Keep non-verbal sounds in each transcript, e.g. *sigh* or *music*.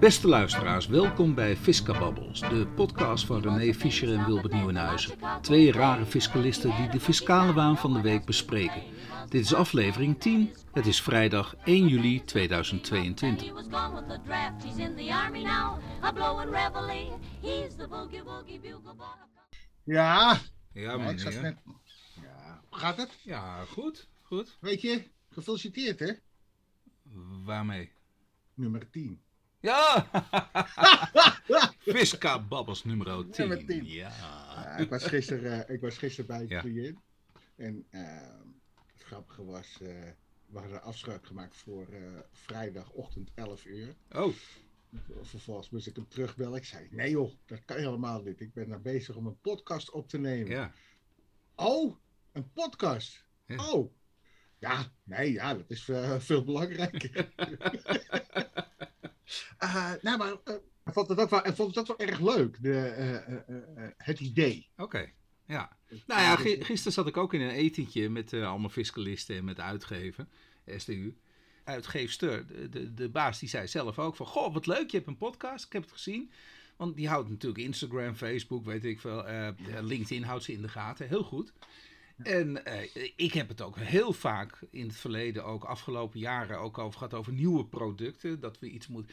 Beste luisteraars, welkom bij Fiscababbels, de podcast van René Fischer en Wilbert Nieuwenhuizen. Twee rare fiscalisten die de fiscale waan van de week bespreken. Dit is aflevering 10. Het is vrijdag 1 juli 2022. Ja, Ja, ja, ik zat meneer. net. Ja, hoe gaat het? Ja, goed, goed. Weet je, gefeliciteerd hè? Waarmee? Nummer 10. Ja! *laughs* Fiscababbels nummer 10. Nummer 10. Ja. Ik, was gisteren, eh, ik was gisteren bij Ja. cliënt. En eh, het grappige was, eh, we hadden afspraak gemaakt voor eh, vrijdagochtend 11 uur. Oh, Vervolgens moest ik hem terugbellen. Ik zei, nee joh, dat kan helemaal niet. Ik ben daar bezig om een podcast op te nemen. ja. Oh, een podcast. Ja. Oh. Ja, nee, ja, dat is veel belangrijker. *laughs* Eh, nou, maar eh, ik vond het ook wel, ik vond het ook wel erg leuk, de, eh, het idee. Oké. Ja. Nou ja, gi- gisteren zat ik ook in een etentje met allemaal fiscalisten en met de uitgever, STU. Uitgeefster, de, de, de baas, die zei zelf ook van... Goh, wat leuk, je hebt een podcast, ik heb het gezien. Want die houdt natuurlijk Instagram, Facebook, weet ik veel. LinkedIn houdt ze in de gaten, heel goed. En eh, ik heb het ook heel vaak in het verleden, ook afgelopen jaren, ook over gehad over nieuwe producten. Dat we iets moet,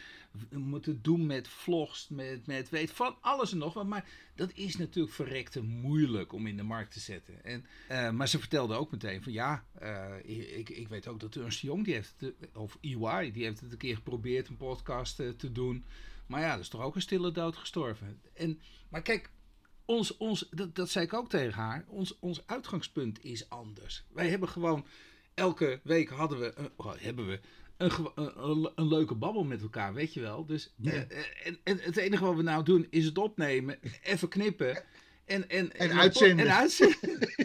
moeten doen met vlogs, met, met weet van alles en nog wat. Maar dat is natuurlijk verrekte moeilijk om in de markt te zetten. En, eh, maar ze vertelde ook meteen van ja, eh, ik, ik weet ook dat Ernst Jong, die heeft of EY, die heeft het een keer geprobeerd een podcast te doen. Maar ja, dat is toch ook een stille dood gestorven. En, maar kijk, ons, ons, dat, dat zei ik ook tegen haar, ons, ons uitgangspunt is anders. Wij hebben gewoon, elke week hadden we, oh, hebben we een, een, leuke babbel met elkaar, weet je wel. Dus Ja. eh, eh, en, en het enige wat we nou doen is het opnemen, even knippen en, en, En uitzenden. En uitzenden. *laughs*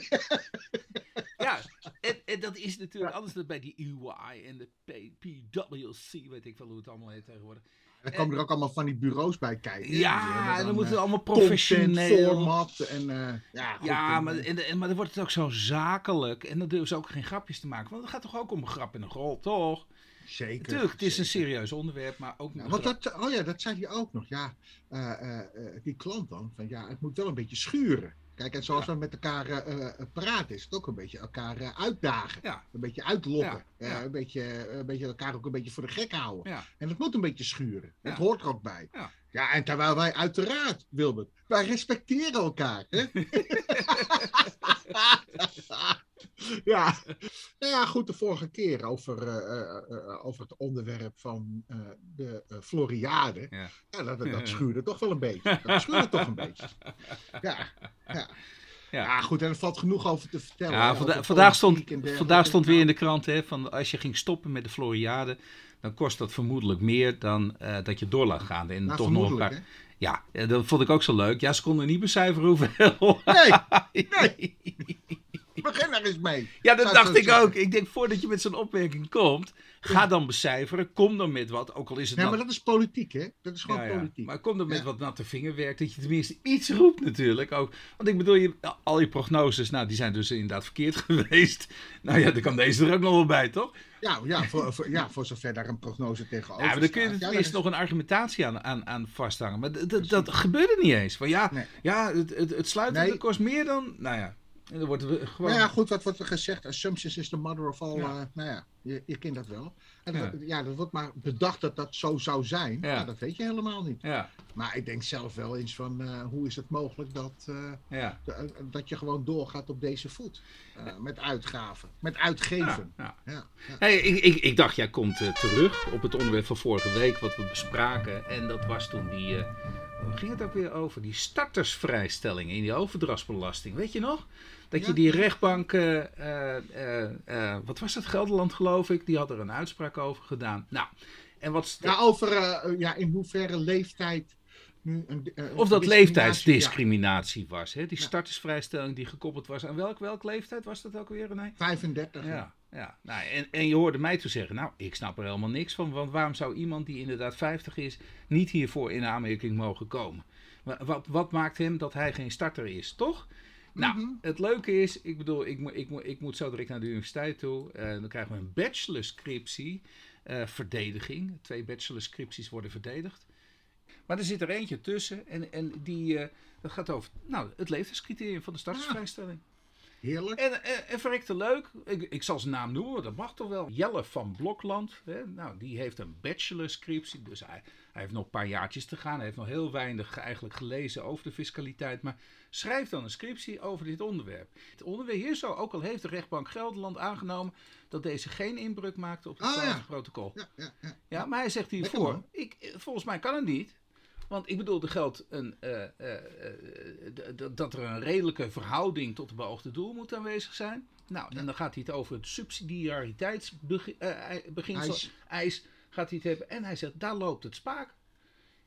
ja, en, en dat is natuurlijk anders dan bij die UI en de P- PWC, weet ik wel hoe het allemaal heet tegenwoordig. Er komen er ook allemaal van die bureaus bij kijken. Ja, en dan moet het eh, allemaal professioneel. format en eh, ja, maar, eh, en, en- maar dan wordt het ook zo zakelijk. En dan durven ze ook geen grapjes te maken. Want het gaat toch ook om een grap en een rol, toch? zeker. Natuurlijk, het is een serieus onderwerp, maar ook Ja, want dat, oh ja, dat zei hij ook nog. Ja, eh, eh, eh, die klant dan, van ja, het moet wel een beetje schuren. Kijk, en zoals Ja. we met elkaar eh, eh, praten, is het ook een beetje elkaar eh, uitdagen. Ja, Een beetje uitlokken. Ja, Eh, een, beetje, een beetje elkaar ook een beetje voor de gek houden. En het moet een beetje schuren. Het hoort er ook bij. Ja. En terwijl wij uiteraard, Wilbert, wij respecteren elkaar. Hè? *laughs* ja. Nou ja, goed, de vorige keer over, eh, eh, eh, over het onderwerp van de Floriade. Ja. Ja, dat, dat *laughs* schuurde toch wel een beetje. Dat schuurde toch een beetje. Ja, ja. Ja. Ja, goed, en er valt genoeg over te vertellen. Ja, hè, vanda- over vandaag, stond, vandaag stond weer in de krant hè, van als je ging stoppen met de Floriade, dan kost dat vermoedelijk meer dan eh, dat je door laat gaan. En Nou, toch nog een paar. Ja, eh, dat vond ik ook zo leuk. Ja, ze konden niet becijferen hoeveel. Nee, *laughs* nee. Begin er eens mee. Ja, dat Zou dacht ik zeggen. ook. Ik denk, voordat je met zo'n opmerking komt, ga dan becijferen. Kom dan met wat, ook al is het Nee, nat- maar dat is politiek, hè? Dat is gewoon Ja, ja. politiek. Maar kom dan met wat natte vingerwerk, dat je tenminste iets roept natuurlijk. Ook. Want ik bedoel, je, al je prognoses, nou, die zijn dus inderdaad verkeerd *laughs* geweest. Nou ja, dan kan deze er ook nog wel bij, toch? Ja, ja, voor, voor, ja, voor zover daar een prognose tegenover Ja, maar dan kun je er. Ja, tenminste dat nog een argumentatie aan, aan, aan vasthangen. Maar dat gebeurde niet eens. Van ja, Nee. ja het, het, het sluiten Nee. kost meer dan... Nou ja, en dan wordt gewoon... Nou ja, goed, wat wordt er gezegd? Assumptions is the mother of all. Ja. eh, nou ja, je, je kent dat wel. En Ja. dat, ja, dat wordt maar bedacht dat dat zo zou zijn. Ja. Ja. dat weet je helemaal niet. ja, Maar ik denk zelf wel eens van, eh, hoe is het mogelijk dat, eh, ja. dat je gewoon doorgaat op deze voet? Met uitgaven, met uitgeven. ja. Hey, ik, ik, ik dacht, jij komt terug op het onderwerp van vorige week, wat we bespraken. En dat was toen die. Waar ging het ook weer over? Die startersvrijstelling in die overdrachtsbelasting. Weet je nog? Dat je die rechtbank. eh, eh, eh, wat was dat? Gelderland, geloof ik. Die had er een uitspraak over gedaan. Nou, en wat. Ja, over ja, in hoeverre leeftijd nu een, eh, een of dat discriminatie- leeftijdsdiscriminatie was. Hè? Die Ja. startersvrijstelling die gekoppeld was aan welk, welk leeftijd was dat ook weer, René? Ja, 35. Ja, ja. Nou, en, en je hoorde mij toen zeggen, nou, ik snap er helemaal niks van. Want waarom zou iemand die inderdaad 50 is, niet hiervoor in aanmerking mogen komen? Wa- Wat, wat maakt hem dat hij geen starter is, toch? Nou, Mhm. het leuke is, ik bedoel, ik, moet- ik, ik moet zo direct naar de universiteit toe. eh, dan krijgen we een bachelorscriptie, eh verdediging. Twee bachelorscripties worden verdedigd. Maar er zit er eentje tussen en, en die, uh, dat gaat over nou, het leeftijdscriterium van de startersvrijstelling. Heerlijk. En, en, en verrekte leuk, ik, ik zal zijn naam noemen, dat mag toch wel. Jelle van Blokland, hè? nou, die heeft een bachelorscriptie, dus hij, hij heeft nog een paar jaartjes te gaan. Hij heeft nog heel weinig eigenlijk gelezen over de fiscaliteit, maar schrijft dan een scriptie over dit onderwerp. Het onderwerp hier zo, ook al heeft de rechtbank Gelderland aangenomen dat deze geen inbreuk maakte op het Ah, ja. protocol. Ja, ja, ja. Maar hij zegt hiervoor, ik, volgens mij kan het niet. Want ik bedoel, er geldt een, eh, eh, eh, dat er een redelijke verhouding tot het beoogde doel moet aanwezig zijn. Nou, en dan gaat hij het over het subsidiariteitsbeginsel, Eis. eis, gaat hij het hebben. En hij zegt, daar loopt het spaak.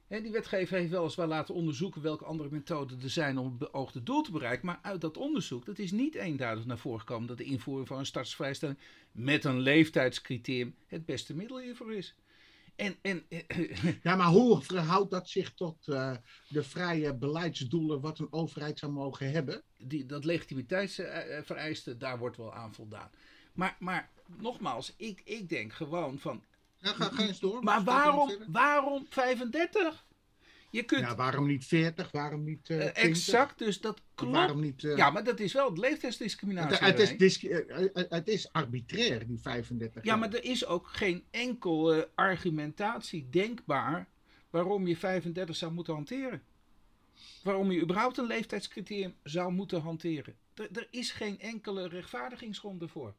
Hè, die wetgever heeft weliswaar laten onderzoeken welke andere methoden er zijn om het beoogde doel te bereiken. Maar uit dat onderzoek, dat is niet eenduidig naar voren gekomen dat de invoering van een startsvrijstelling met een leeftijdscriterium het beste middel hiervoor is. En, en Ja, maar hoe verhoudt dat zich tot eh, de vrije beleidsdoelen wat een overheid zou mogen hebben? die, dat legitimiteitsvereiste, daar wordt wel aan voldaan. Maar, maar nogmaals, ik, ik denk gewoon van, Ja, ga, ga eens door. maar waarom, waarom 35? Je kunt, Ja, waarom niet 40? Waarom niet eh eh, 20? exact, dus dat klopt. Waarom niet... eh, Ja, maar dat is wel leeftijdsdiscriminatie. het, het, is het is arbitrair, die 35 Ja, jaar. maar er is ook geen enkele argumentatie denkbaar waarom je 35 zou moeten hanteren. Waarom je überhaupt een leeftijdscriterium zou moeten hanteren. Er, er is geen enkele rechtvaardigingsgrond ervoor.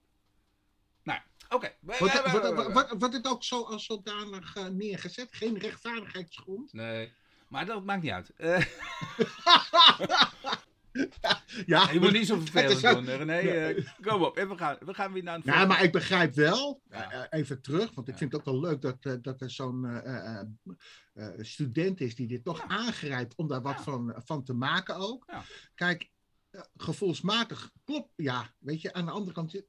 Nou, oké. Wordt, wordt, het ook zo als zodanig eh, neergezet? Geen rechtvaardigheidsgrond? Nee, maar dat maakt niet uit. Eh, *laughs* ja, je moet niet zo vervelend ook- doen, René. eh, kom op, en we gaan, we gaan weer naar een Ja, volgende. maar ik begrijp wel, Ja. eh, even terug, want ik vind het ook wel leuk dat, dat er zo'n student is die dit toch aangrijpt om daar wat van, van te maken ook. Ja. Kijk, gevoelsmatig klopt, ja, weet je, aan de andere kant, *laughs*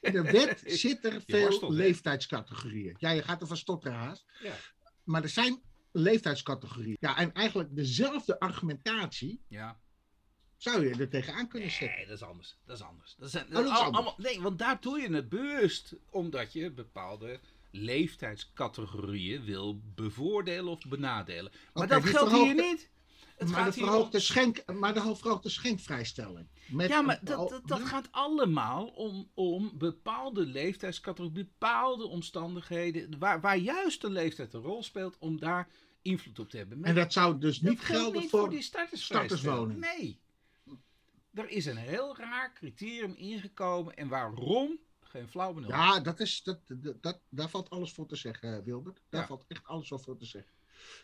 in de wet zit er veel leeftijdscategorieën. Ja, je gaat er van stotteren haast. Ja. Maar er zijn leeftijdscategorieën. Ja, en eigenlijk dezelfde argumentatie Ja. zou je er tegenaan kunnen zetten. Nee, dat is anders. Dat is anders. Dat zijn, Oh, dat is al- anders. allemaal- nee, want daar doe je het bewust. Omdat je bepaalde leeftijdscategorieën wil bevoordelen of benadelen. Maar dat geldt hier niet. Het maar, gaat de om- verhoogde schenk, maar de verhoogde schenkvrijstelling. Met Ja, maar dat, dat, dat gaat allemaal om, om bepaalde leeftijdscategorieën, bepaalde omstandigheden. Waar, waar juist de leeftijd een rol speelt om daar invloed op te hebben. En dat zou dus niet gelden niet voor... die starterswoning. Nee. Er is een heel raar criterium ingekomen. En waarom? Geen flauw benul. Ja, dat is, dat, dat, dat, daar valt alles voor te zeggen, eh, Wilbert. Daar Ja. valt echt alles voor te zeggen.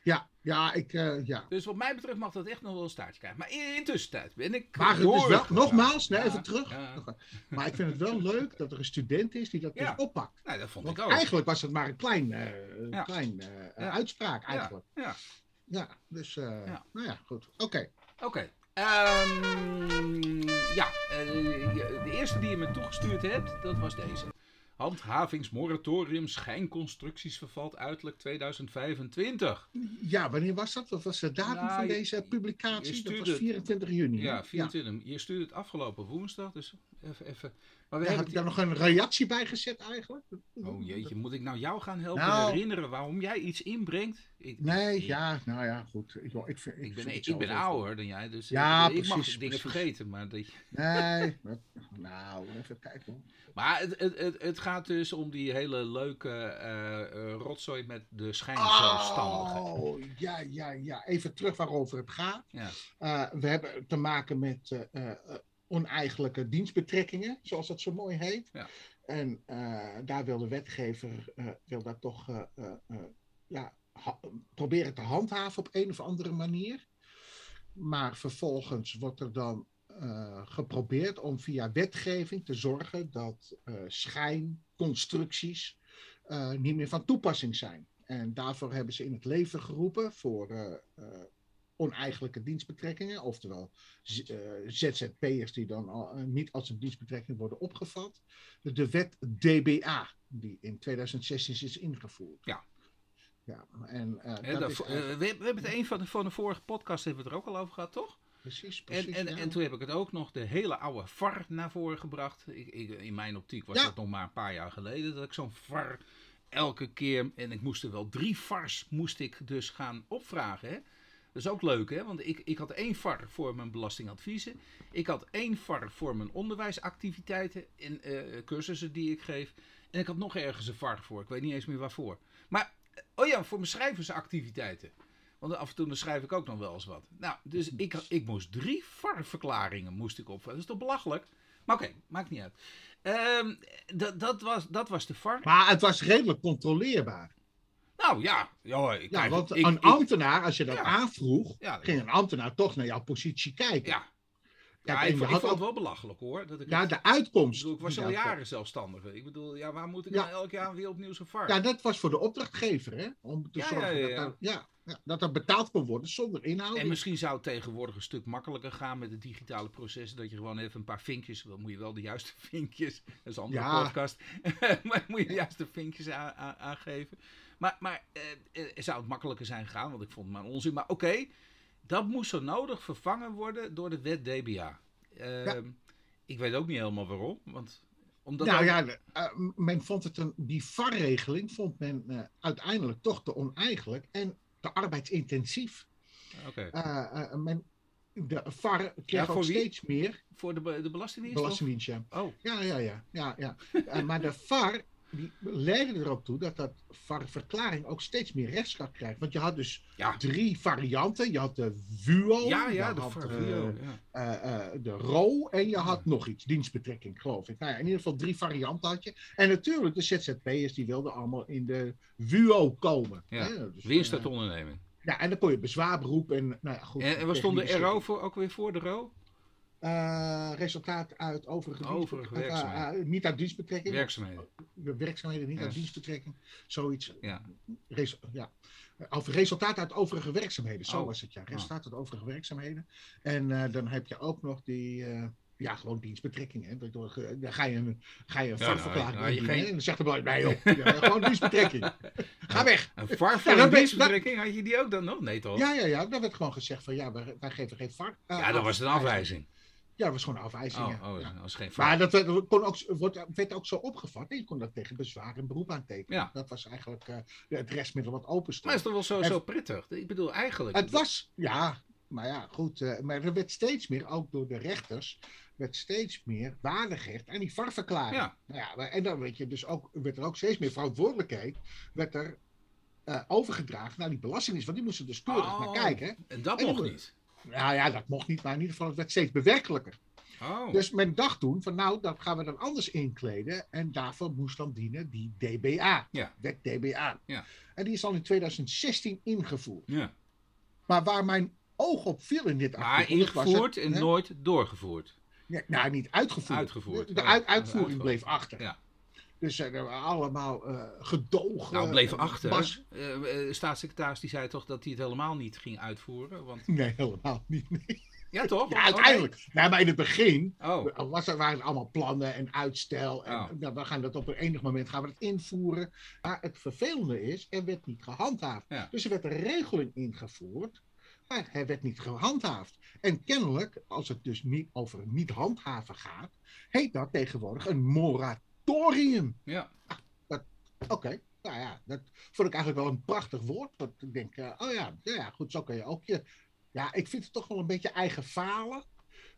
Ja, ja, ik, eh, ja. Dus wat mij betreft mag dat echt nog wel een staartje krijgen. Maar in, in tussentijd ben ik Maar het is wel, nogmaals, nee, Ja, even terug. ja. Maar ik vind het wel leuk dat er een student is die dat Ja. dus oppakt. Nee, dat vond Want ik ook. eigenlijk was het maar een klein, eh, klein eh, uitspraak eigenlijk. Ja, Ja, dus, nou ja, goed. Oké. oké. Ehm, ja, de eerste die je me toegestuurd hebt, dat was deze. Handhavingsmoratorium schijnconstructies vervalt uiterlijk 2025. Ja, wanneer was dat? Wat was de datum Nou, van deze publicatie? Dat was 24 juni. Ja, 24. Je stuurde het afgelopen woensdag, dus even... even. Maar we Ja, heb hebben ik daar nog een reactie bij gezet eigenlijk? Oh jeetje, moet ik nou jou gaan helpen Nou. herinneren waarom jij iets inbrengt? Ik, Nee, ik, ja, nou ja, goed. Ik, ik, vind, ben, ik ben ouder dan jij, dus Ja, ik, ik mag precies, dingen precies. vergeten. Maar, die, Nee, dat- nou, even kijken hoor. maar het, het, het, het gaat dus om die hele leuke eh, eh, rotzooi met de schijnzelfstandigen. Oh, ja, ja, ja. Even terug waarover het gaat. Ja. Eh, we hebben te maken met eh, eh, eh, oneigenlijke dienstbetrekkingen, zoals dat zo mooi heet. Ja. En eh, daar wil de wetgever eh, wil dat toch eh, ja, proberen te handhaven op een of andere manier. Maar vervolgens wordt er dan geprobeerd om via wetgeving te zorgen dat schijnconstructies niet meer van toepassing zijn. En daarvoor hebben ze in het leven geroepen voor oneigenlijke dienstbetrekkingen, oftewel z- eh, ZZP'ers die dan al, eh, niet als een dienstbetrekking worden opgevat. De wet DBA, die in 2016 is ingevoerd. Ja. Ja, en eh, dat is we, hebben het een van de, van de vorige podcast hebben we het er ook al over gehad, toch? precies, En, precies. en, ja. en toen heb ik het ook nog de hele oude VAR naar voren gebracht. Ik, ik, in mijn optiek was Ja. dat nog maar een paar jaar geleden dat ik zo'n VAR elke keer, en ik moest er wel drie VARs moest ik dus gaan opvragen. Hè? Dat is ook leuk, hè? Want ik, ik had één VAR voor mijn belastingadviezen. Ik had één VAR voor mijn onderwijsactiviteiten en eh, cursussen die ik geef. En ik had nog ergens een VAR voor. Ik weet niet eens meer waarvoor. Maar, eh, oh ja, voor mijn schrijversactiviteiten. Want af en toe dan schrijf ik ook nog wel eens wat. Nou, dus ik, ik moest drie VAR-verklaringen moest ik opvragen. Dat is toch belachelijk? Maar oké, maakt niet uit. Dat, dat, was, dat was de VAR. Maar het was redelijk controleerbaar. Nou ja, ik, Ja, want ik- een ik- ambtenaar, als je dat Ja. aanvroeg, Ja, ging een ambtenaar toch naar jouw positie kijken. Ja, ja ik, ik vond het wel belachelijk hoor. Dat ik Ja, de ik, uitkomst. bedoel, ik was al jaren zelfstandige. Ik bedoel, ja, waar moet ik Ja. nou elk jaar weer opnieuw zo'n VAR? Ja, dat was voor de opdrachtgever, hè? Om te Ja, zorgen ja, Dat, er, ja, ja, dat er betaald kon worden zonder inhoud. En misschien zou het tegenwoordig een stuk makkelijker gaan met het digitale proces. Dat je gewoon even een paar vinkjes, dan moet je wel de juiste vinkjes, dat is een andere Ja. podcast, maar *laughs* moet je de juiste vinkjes aan, aan- aangeven. Maar, maar eh, eh, zou het makkelijker zijn gegaan, want ik vond het maar onzin. Maar oké, dat moest zo nodig vervangen worden door de wet DBA. Ehm, Ik weet ook niet helemaal waarom, want omdat nou ja, eh, men vond het een, die VAR-regeling vond men eh, uiteindelijk toch te oneigenlijk en te arbeidsintensief. Oké. Men, de VAR kreeg ook wie? steeds meer Voor de, de Belastingdienst? belastingdienst. Ja, Oh, ja, ja. ja, ja, ja. Maar de VAR die leidde erop toe dat dat VAR-verklaring ook steeds meer rechtskracht krijgt. Want je had dus ja. drie varianten. Je had de VUO, Ja, ja, de had, eh, ja. eh, eh, de RO en je had nog iets, dienstbetrekking, geloof ik. Nou ja, in ieder geval drie varianten had je. En natuurlijk, de ZZP'ers die wilden allemaal in de VUO komen. Ja, hè. Dus, Winst uit onderneming. ja, en dan kon je bezwaarberoep en nou ja, goed. En, tegen stond de RO voor, ook weer voor de RO? Eh, resultaat uit overige Overige eh, werkzaamheden. eh, niet uit dienstbetrekking. Werkzaamheden. de werkzaamheden niet uit dienstbetrekking. Zoiets. Ja. Resu- ja. Of resultaat uit overige werkzaamheden. Zo Oh. was het ja. Resultaat uit overige werkzaamheden. En dan heb je ook nog die. ja, gewoon dienstbetrekking. Hè. Dan ga je een, ga je een Ja, nou, nou, geen- En dan zegt de belang, nee ja, gewoon dienstbetrekking. *laughs* Ga weg. Een VAR voor een dienstbetrekking, had je die ook dan nog? Nee toch? Ja, ja, ja. Dan werd gewoon gezegd van ja, wij, wij geven geen eh, Ja, dat was een afwijzing. Ja, dat was gewoon een afwijzing. Oh, oh Ja. dat was geen Maar VAR. dat werd, kon ook, wordt, werd ook zo opgevat. Je kon dat tegen bezwaar en beroep aantekenen. Ja. Dat was eigenlijk eh, het restmiddel wat open stond. Maar is toch wel zo, En- zo prettig? Ik bedoel, eigenlijk... Het was, ja, maar ja, goed. eh, maar er werd steeds meer, ook door de rechters, werd steeds meer waarde gehecht aan die VAR-verklaring. Ja. Nou ja, en dan weet je dus ook, werd er ook steeds meer verantwoordelijkheid werd er, eh, overgedragen naar die belastingdienst. Want die moesten dus keurig Oh, naar kijken. En dat En mocht niet. Nou ja, dat mocht niet, maar in ieder geval, het werd steeds bewerkelijker. Oh, Dus men dacht toen van nou, dat gaan we dan anders inkleden. En daarvoor moest dan dienen die DBA. Ja. Wet DBA. Ja. En die is al in 2016 ingevoerd. ja. Maar waar mijn oog op viel in dit Maar artikel... dat was het, ingevoerd en hè? nooit doorgevoerd. Ja, nou, niet uitgevoerd. Uitgevoerd. De, de uit- uitvoering bleef achter. Ja. Dus eh, er waren allemaal eh gedogen. Nou, bleef eh, achter. bas- Eh, staatssecretaris die zei toch dat hij het helemaal niet ging uitvoeren? Want... Nee, helemaal niet. Nee. Ja, toch? *laughs* Ja, uiteindelijk. Nee, maar in het begin Oh, oh. was er, waren er allemaal plannen en uitstel. En Oh. nou, we gaan dat op een enig moment gaan we het invoeren. Maar het vervelende is, er werd niet gehandhaafd. Ja. Dus er werd een regeling ingevoerd, maar hij werd niet gehandhaafd. En kennelijk, als het dus niet over niet handhaven gaat, heet dat tegenwoordig een moratorium. Ja. Oké, nou ja, dat vond ik eigenlijk wel een prachtig woord. Want ik denk, eh, oh ja, ja, ja, goed, zo kan je ook je... Ja, ik vind het toch wel een beetje eigen falen.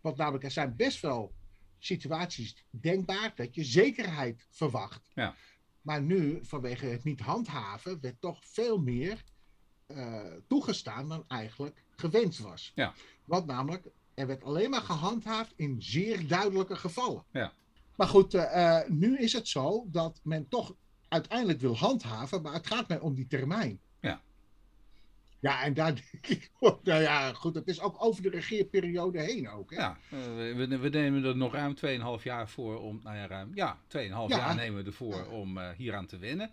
Want namelijk, er zijn best wel situaties denkbaar dat je zekerheid verwacht. Ja. Maar nu, vanwege het niet handhaven, werd toch veel meer eh, toegestaan dan eigenlijk gewenst was. Ja. Want namelijk, er werd alleen maar gehandhaafd in zeer duidelijke gevallen. Ja. Maar goed, eh, eh, nu is het zo dat men toch uiteindelijk wil handhaven, maar het gaat mij om die termijn. Ja. Ja, en daar *laughs* denk ik, nou ja, goed, het is ook over de regeerperiode heen ook. Hè? Ja, eh, we, nemen er nog ruim 2,5 jaar voor om, nou ja, ruim, ja, 2,5 Ja. jaar nemen we ervoor Ja. om hieraan te wennen.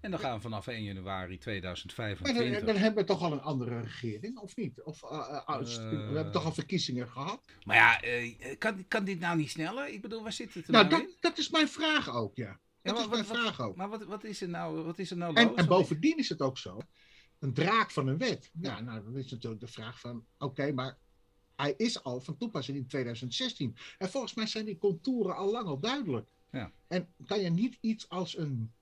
En dan gaan we vanaf 1 januari Maar 2025. dan, dan hebben we toch al een andere regering, of niet? Of, eh, eh, Eh. we hebben toch al verkiezingen gehad? Maar ja, eh, kan, kan dit nou niet sneller? Ik bedoel, waar zit het er Nou, nou, dat, in? dat is mijn vraag ook, ja. Ja, Dat maar is mijn wat- vraag ook. Maar wat, wat is er nou, wat is er nou En, los? en bovendien is het ook zo, een draak van een wet. Ja, nou, dan is natuurlijk de vraag van, oké, maar hij is al van toepassing in 2016. En volgens mij zijn die contouren al lang al duidelijk. Ja. En kan je niet iets als een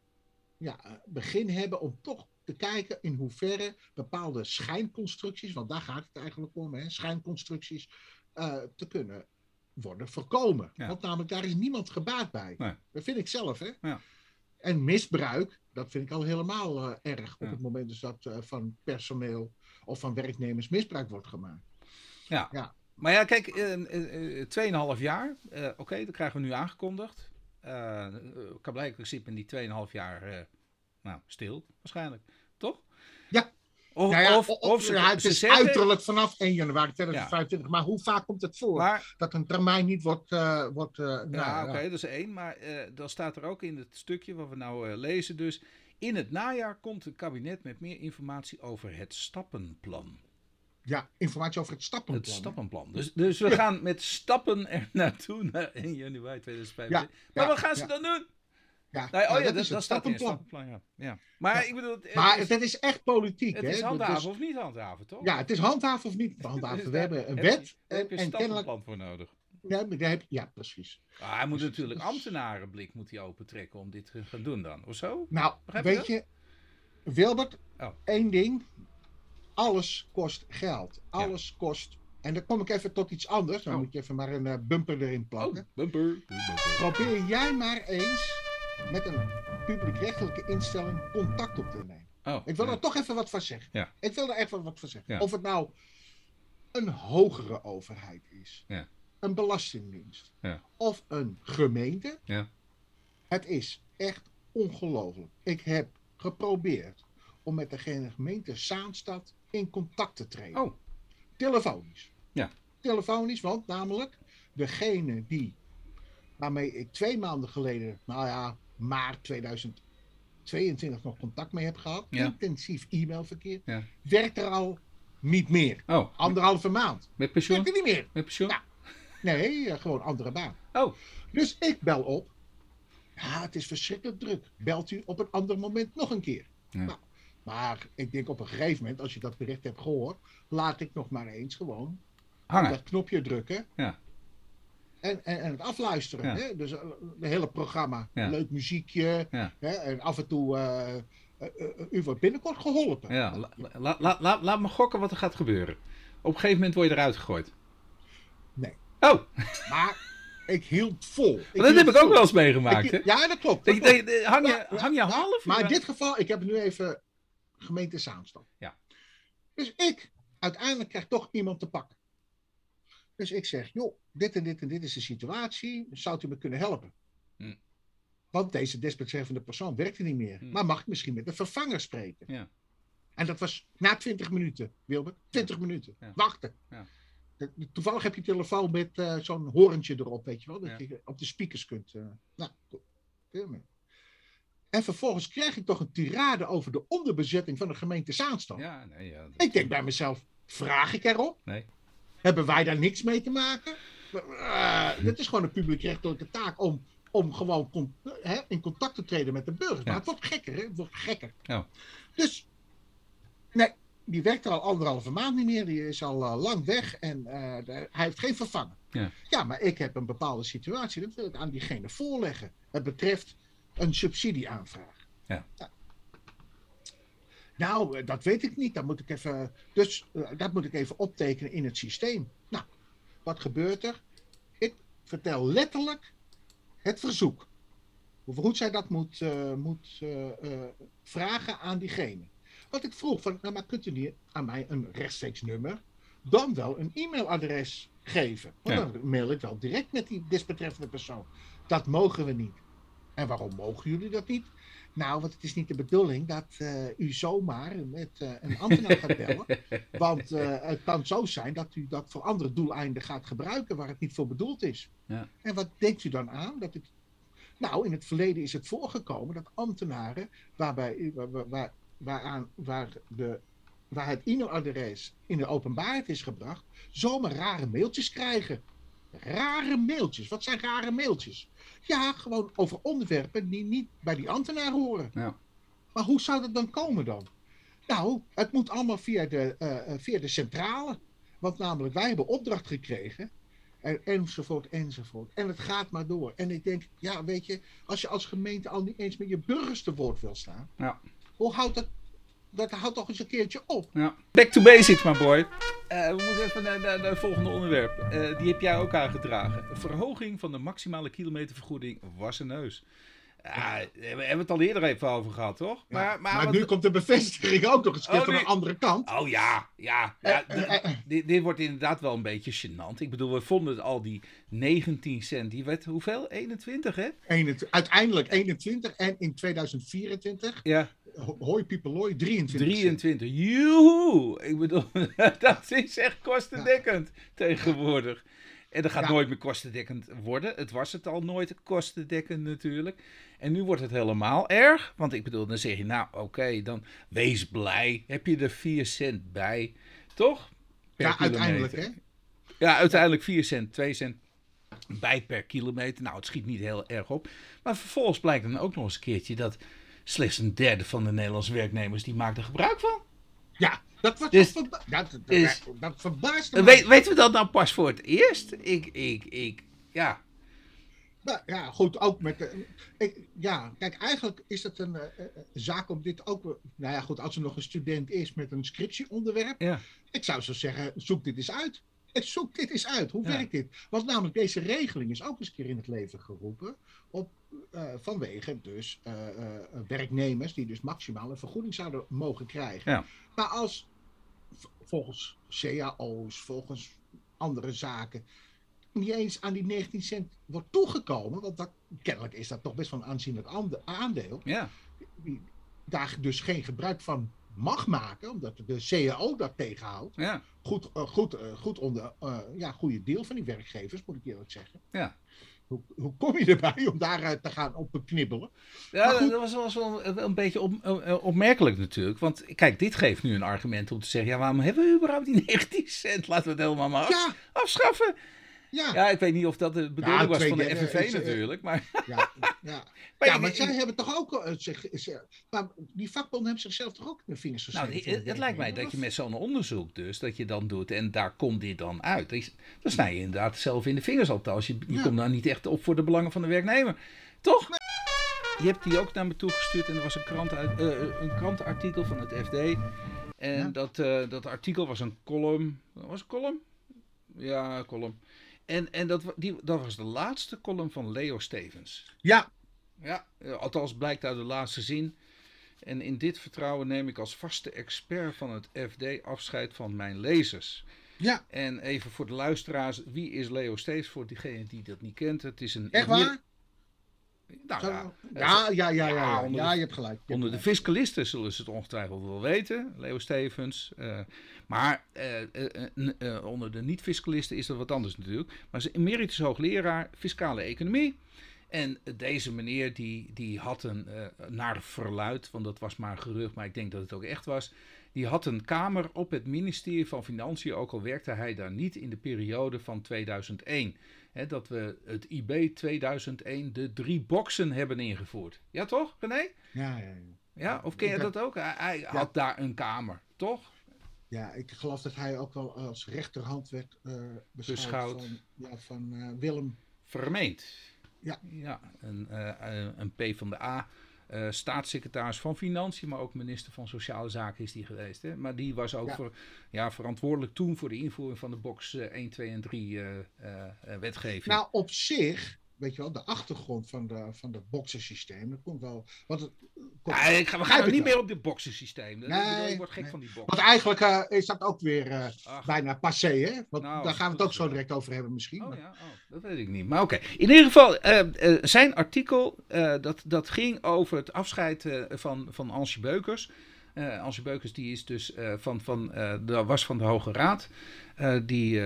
ja, eh, begin hebben om toch te kijken in hoeverre bepaalde schijnconstructies, want daar gaat het eigenlijk om, hè, schijnconstructies, uh, te kunnen worden voorkomen. Ja. Want namelijk, daar is niemand gebaat bij. Nee. Dat vind ik zelf, hè. Ja. En misbruik, dat vind ik al helemaal uh, erg op het moment dus dat uh, van personeel of van werknemers misbruik wordt gemaakt. Ja. ja. Maar ja, kijk, uh, 2,5 jaar, oké, okay, dat krijgen we nu aangekondigd. Uh, blijkbaar zit in die 2,5 jaar nou, stil, waarschijnlijk. Toch? Ja. Of, nou ja, of, of ze, ja, het is zeggen... uiterlijk vanaf 1 januari 2025. Ja. Maar hoe vaak komt het voor maar, dat een termijn niet wordt... Uh, wordt uh, ja, nou, oké, okay, dat is één. Maar dan staat er ook in het stukje wat we nou lezen dus... In het najaar komt het kabinet met meer informatie over het stappenplan. Ja, informatie over het stappenplan. Het stappenplan. Dus, dus we gaan met stappen er naartoe naar 1 januari 2025. maar wat gaan ze dan doen? Ja, nee, oh ja, dat, dat, dat stappenplan. Ja. ja. Maar ik bedoel... maar is, dat is echt politiek. Het hè? is handhaven dus, of niet handhaven, toch? Ja, het is handhaven of niet handhaven. We hebben een wet. Daar heb je een stappenplan voor nodig. Ja, daar heb, ja precies. Ah, hij moet natuurlijk ambtenarenblik moet hij opentrekken om dit te gaan doen dan, of zo? Nou, Begrijp weet je, Wilbert, oh. één ding. Alles kost geld. Alles ja. kost en dan kom ik even tot iets anders. Dan oh. moet je even maar een uh, bumper erin plakken. Oh, bumper. Probeer jij maar eens met een publiekrechtelijke instelling contact op te nemen. Oh, ik wil er toch even wat van zeggen. Ja. Ik wil er even wat van zeggen. Of het nou een hogere overheid is, ja. een belastingdienst of een gemeente. Het is echt ongelooflijk. Ik heb geprobeerd om met degene gemeente Zaanstad in contact te treden. Oh. Telefonisch. Ja. Telefonisch, want namelijk degene die waarmee ik twee maanden geleden, nou ja, maart 2022 nog contact mee heb gehad. Intensief e-mailverkeer. Ja. Werkt er al niet meer. Oh. Anderhalve maand. Met pensioen? Werkt er niet meer. Met pensioen? Nou, nee, eh, gewoon andere baan. Oh. Dus ik bel op. Ja, het is verschrikkelijk druk. Belt u op een ander moment nog een keer. Ja. Nou, maar ik denk op een gegeven moment, als je dat bericht hebt gehoord, laat ik nog maar eens gewoon Hangen. dat knopje drukken. Ja. En, en, en het afluisteren. Hè? Dus het hele programma. Leuk muziekje. Hè? En af en toe. Uh, uh, uh, u wordt binnenkort geholpen. Ja, la, la, la, laat me gokken wat er gaat gebeuren. Op een gegeven moment word je eruit gegooid. Nee. Oh! *laughs* Maar ik hield vol. Ik dat heb ik ook wel eens meegemaakt. Ik, ja, dat klopt. Dat klopt. hang, je, hang je half? Maar in dit geval, ik heb nu even gemeente Zaanstad. Ja. Dus ik, uiteindelijk krijg toch iemand te pakken. Dus ik zeg, joh, dit en dit en dit is de situatie. Zou u me kunnen helpen? Hm. Want deze desbetreffende persoon werkte niet meer. Hm. Maar mag ik misschien met een vervanger spreken? Ja. En dat was na 20 minuten, Wilbert. 20 minuten. Ja. Wachten. Ja. Toevallig heb je telefoon met uh, zo'n horentje erop, weet je wel. Dat je op de speakers kunt. Uh, nou, veel En vervolgens krijg ik toch een tirade over de onderbezetting van de gemeente Zaanstad. Ja, nee, ja, Ik denk bij mezelf, vraag ik erop? Nee. Hebben wij daar niks mee te maken? Uh, dit is gewoon een publiekrechtelijke taak om, om gewoon con hè, in contact te treden met de burgers. Maar het wordt gekker, hè? Het wordt gekker. Ja. Dus, nee, die werkt er al anderhalve maand niet meer. Die is al uh, lang weg en uh, hij heeft geen vervanger. Ja. ja, maar ik heb een bepaalde situatie. Dat wil ik aan diegene voorleggen. Het betreft een subsidieaanvraag. Ja. ja. Nou, dat weet ik niet. Dat moet ik even, dus dat moet ik even optekenen in het systeem. Nou, wat gebeurt er? Ik vertel letterlijk het verzoek. Hoe goed zij dat moet, uh, moet uh, uh, vragen aan diegene. Wat ik vroeg, van, nou, maar kunt u niet aan mij een rechtstreeks nummer, dan wel een e-mailadres geven? Want ja. dan mail ik wel direct met die desbetreffende persoon. Dat mogen we niet. En waarom mogen jullie dat niet? Nou, want het is niet de bedoeling dat uh, u zomaar met uh, een ambtenaar gaat bellen. *laughs* Want uh, het kan zo zijn dat u dat voor andere doeleinden gaat gebruiken waar het niet voor bedoeld is. Ja. En wat denkt u dan aan? Dat het... Nou, in het verleden is het voorgekomen dat ambtenaren, waarbij, waar, waar, waaraan, waar, de, waar het e-mailadres in de openbaarheid is gebracht, zomaar rare mailtjes krijgen. Rare mailtjes. Wat zijn rare mailtjes? Ja, gewoon over onderwerpen die niet bij die ambtenaar horen. Ja. Maar hoe zou dat dan komen dan? Nou, het moet allemaal via de, uh, via de centrale. Want namelijk, wij hebben opdracht gekregen En, enzovoort, enzovoort. En het gaat maar door. En ik denk, ja, weet je, als je als gemeente al niet eens met je burgers te woord wil staan, Ja. hoe houdt dat, dat houdt toch eens een keertje op? Ja. Back to basics, my boy. Eh, we moeten even naar, naar, naar het volgende onderwerp. Eh, die heb jij ook aangedragen. Verhoging van de maximale kilometervergoeding Wasseneus. Ja, daar hebben we het al eerder even over gehad, toch? Ja, Maar, maar maar, wat- nu komt de bevestiging ook nog eens een keer Oh, van nu- de andere kant. Oh ja, ja. ja Eh, dit, dit wordt inderdaad wel een beetje gênant. Ik bedoel, we vonden al die 19 cent, die werd hoeveel? 21, hè? 21 uiteindelijk 21 en in 2024, Ja, hoi piepelooi, 23. 23. Joehoe! Ik bedoel, *laughs* dat is echt kostendekkend tegenwoordig. En dat gaat Ja. nooit meer kostendekkend worden. Het was het al nooit kostendekkend natuurlijk. En nu wordt het helemaal erg. Want ik bedoel, dan zeg je, nou oké, dan wees blij. Heb je er 4 cent bij, toch? Per Ja, uiteindelijk hè. Ja, uiteindelijk 4 cent, 2 cent bij per kilometer. Nou, het schiet niet heel erg op. Maar vervolgens blijkt dan ook nog eens een keertje dat slechts een derde van de Nederlandse werknemers die maakt er gebruik van. Ja, dat, was Dus- dat, dat, dus- dat verbaasde me. Weet, weten we dat nou pas voor het eerst? Ik, ik, ik, ja. Nou, ja, goed, ook met de, ik, ja, kijk, eigenlijk is het een eh, eh, zaak om dit ook, nou ja, goed, als er nog een student is met een scriptieonderwerp, Ja. ik zou zo zeggen, zoek dit eens uit. Eh, Zoek dit eens uit. Hoe Ja. werkt dit? Want namelijk deze regeling is ook eens een keer in het leven geroepen op, eh, vanwege dus eh, eh, werknemers die dus maximaal een vergoeding zouden mogen krijgen. Ja. Maar als volgens cao's, volgens andere zaken, niet eens aan die 19 cent wordt toegekomen, want dat, kennelijk is dat toch best wel een aanzienlijk ande- aandeel, Ja. die daar dus geen gebruik van mag maken, omdat de CAO dat tegenhoudt. Ja. Goed, goed, goed onder, ja, goede deel van die werkgevers, moet ik eerlijk zeggen. Ja. Hoe, hoe kom je erbij om daar eh, te gaan op knibbelen? Ja, dat was, was wel een, een beetje op, eh, opmerkelijk natuurlijk. Want kijk, dit geeft nu een argument om te zeggen... ja, waarom hebben we überhaupt die *laughs* 19 cent? Laten we het helemaal maar af- Ja, afschaffen. Ja, ja. Ik weet niet of dat de bedoeling was van de FNV is, eh, natuurlijk. Maar, ja, ja. *laughs* maar Ja, zij hebben toch ook. eh, zich- maar die vakbonden hebben zichzelf toch ook in de vingers Nou, gesneden? het, het lijkt mij dat je met zo'n onderzoek dus, dat je dan doet en daar komt dit dan uit. Dan snij je inderdaad zelf in de vingers althans. Je, komt dan niet echt op voor de belangen van de werknemer. Toch? Je hebt die ook naar me toegestuurd en er was een, krant uit, eh, een krantenartikel van het FD. En dat, eh, dat artikel was een column. Was het een column? Ja, column. En, en dat, die, dat was de laatste column van Leo Stevens. Ja, Ja, eh, althans blijkt uit de laatste zin. En in dit vertrouwen neem ik als vaste expert van het FD afscheid van mijn lezers. ja, En even voor de luisteraars, wie is Leo Steeds voor diegene die dat niet kent? Het is een. echt waar? Nou, Zo- ja, Ja, ja, ja, ja. Ja, Ja, je hebt gelijk. je hebt onder de fiscalisten zullen ze het ongetwijfeld wel weten, Leo Stevens. eh, maar eh, eh, onder de niet-fiscalisten is dat wat anders natuurlijk. Maar ze emeritus hoogleraar fiscale economie. En deze meneer die, die had een, naar verluid, want dat was maar gerucht, maar ik denk dat het ook echt was. Die had een kamer op het ministerie van Financiën, ook al werkte hij daar niet in de periode van 2001. Hè, dat we het IB 2001 de drie boxen hebben ingevoerd. Ja toch, René? Ja, ja, ja. Ja, of ken je dat ook? Hij, hij had daar een kamer, toch? Ja, ik geloof dat hij ook wel als rechterhand werd eh beschouwd, van, ja, van eh, Willem. Vermeend. Ja. ja een, eh, een P van de A. eh, staatssecretaris van Financiën, maar ook minister van Sociale Zaken is die geweest. Hè? Maar die was ook Ja. Voor, ja, verantwoordelijk toen voor de invoering van de box eh, 1, 2 en 3 eh, eh, eh, wetgeving. Nou, op zich, weet je wel, de achtergrond van, de, van dat boksensysteem, dat komt wel. Want, het, komt- Ja, ik ga, we gaan ik niet wel. meer op dit boxensysteem. Ik bedoel, Nee, ik word gek nee. van die box. want eigenlijk eh, is dat ook weer eh, bijna passé, hè? Want Nou, daar gaan we het ook zo direct over hebben misschien. Oh maar- ja, oh, dat weet ik niet. Maar oké. In ieder geval, eh, zijn artikel, dat, dat ging over het afscheid van, van Ansje Beukers. Eh Ansje Beukers die is dus van, van, de, was van de Hoge Raad. Die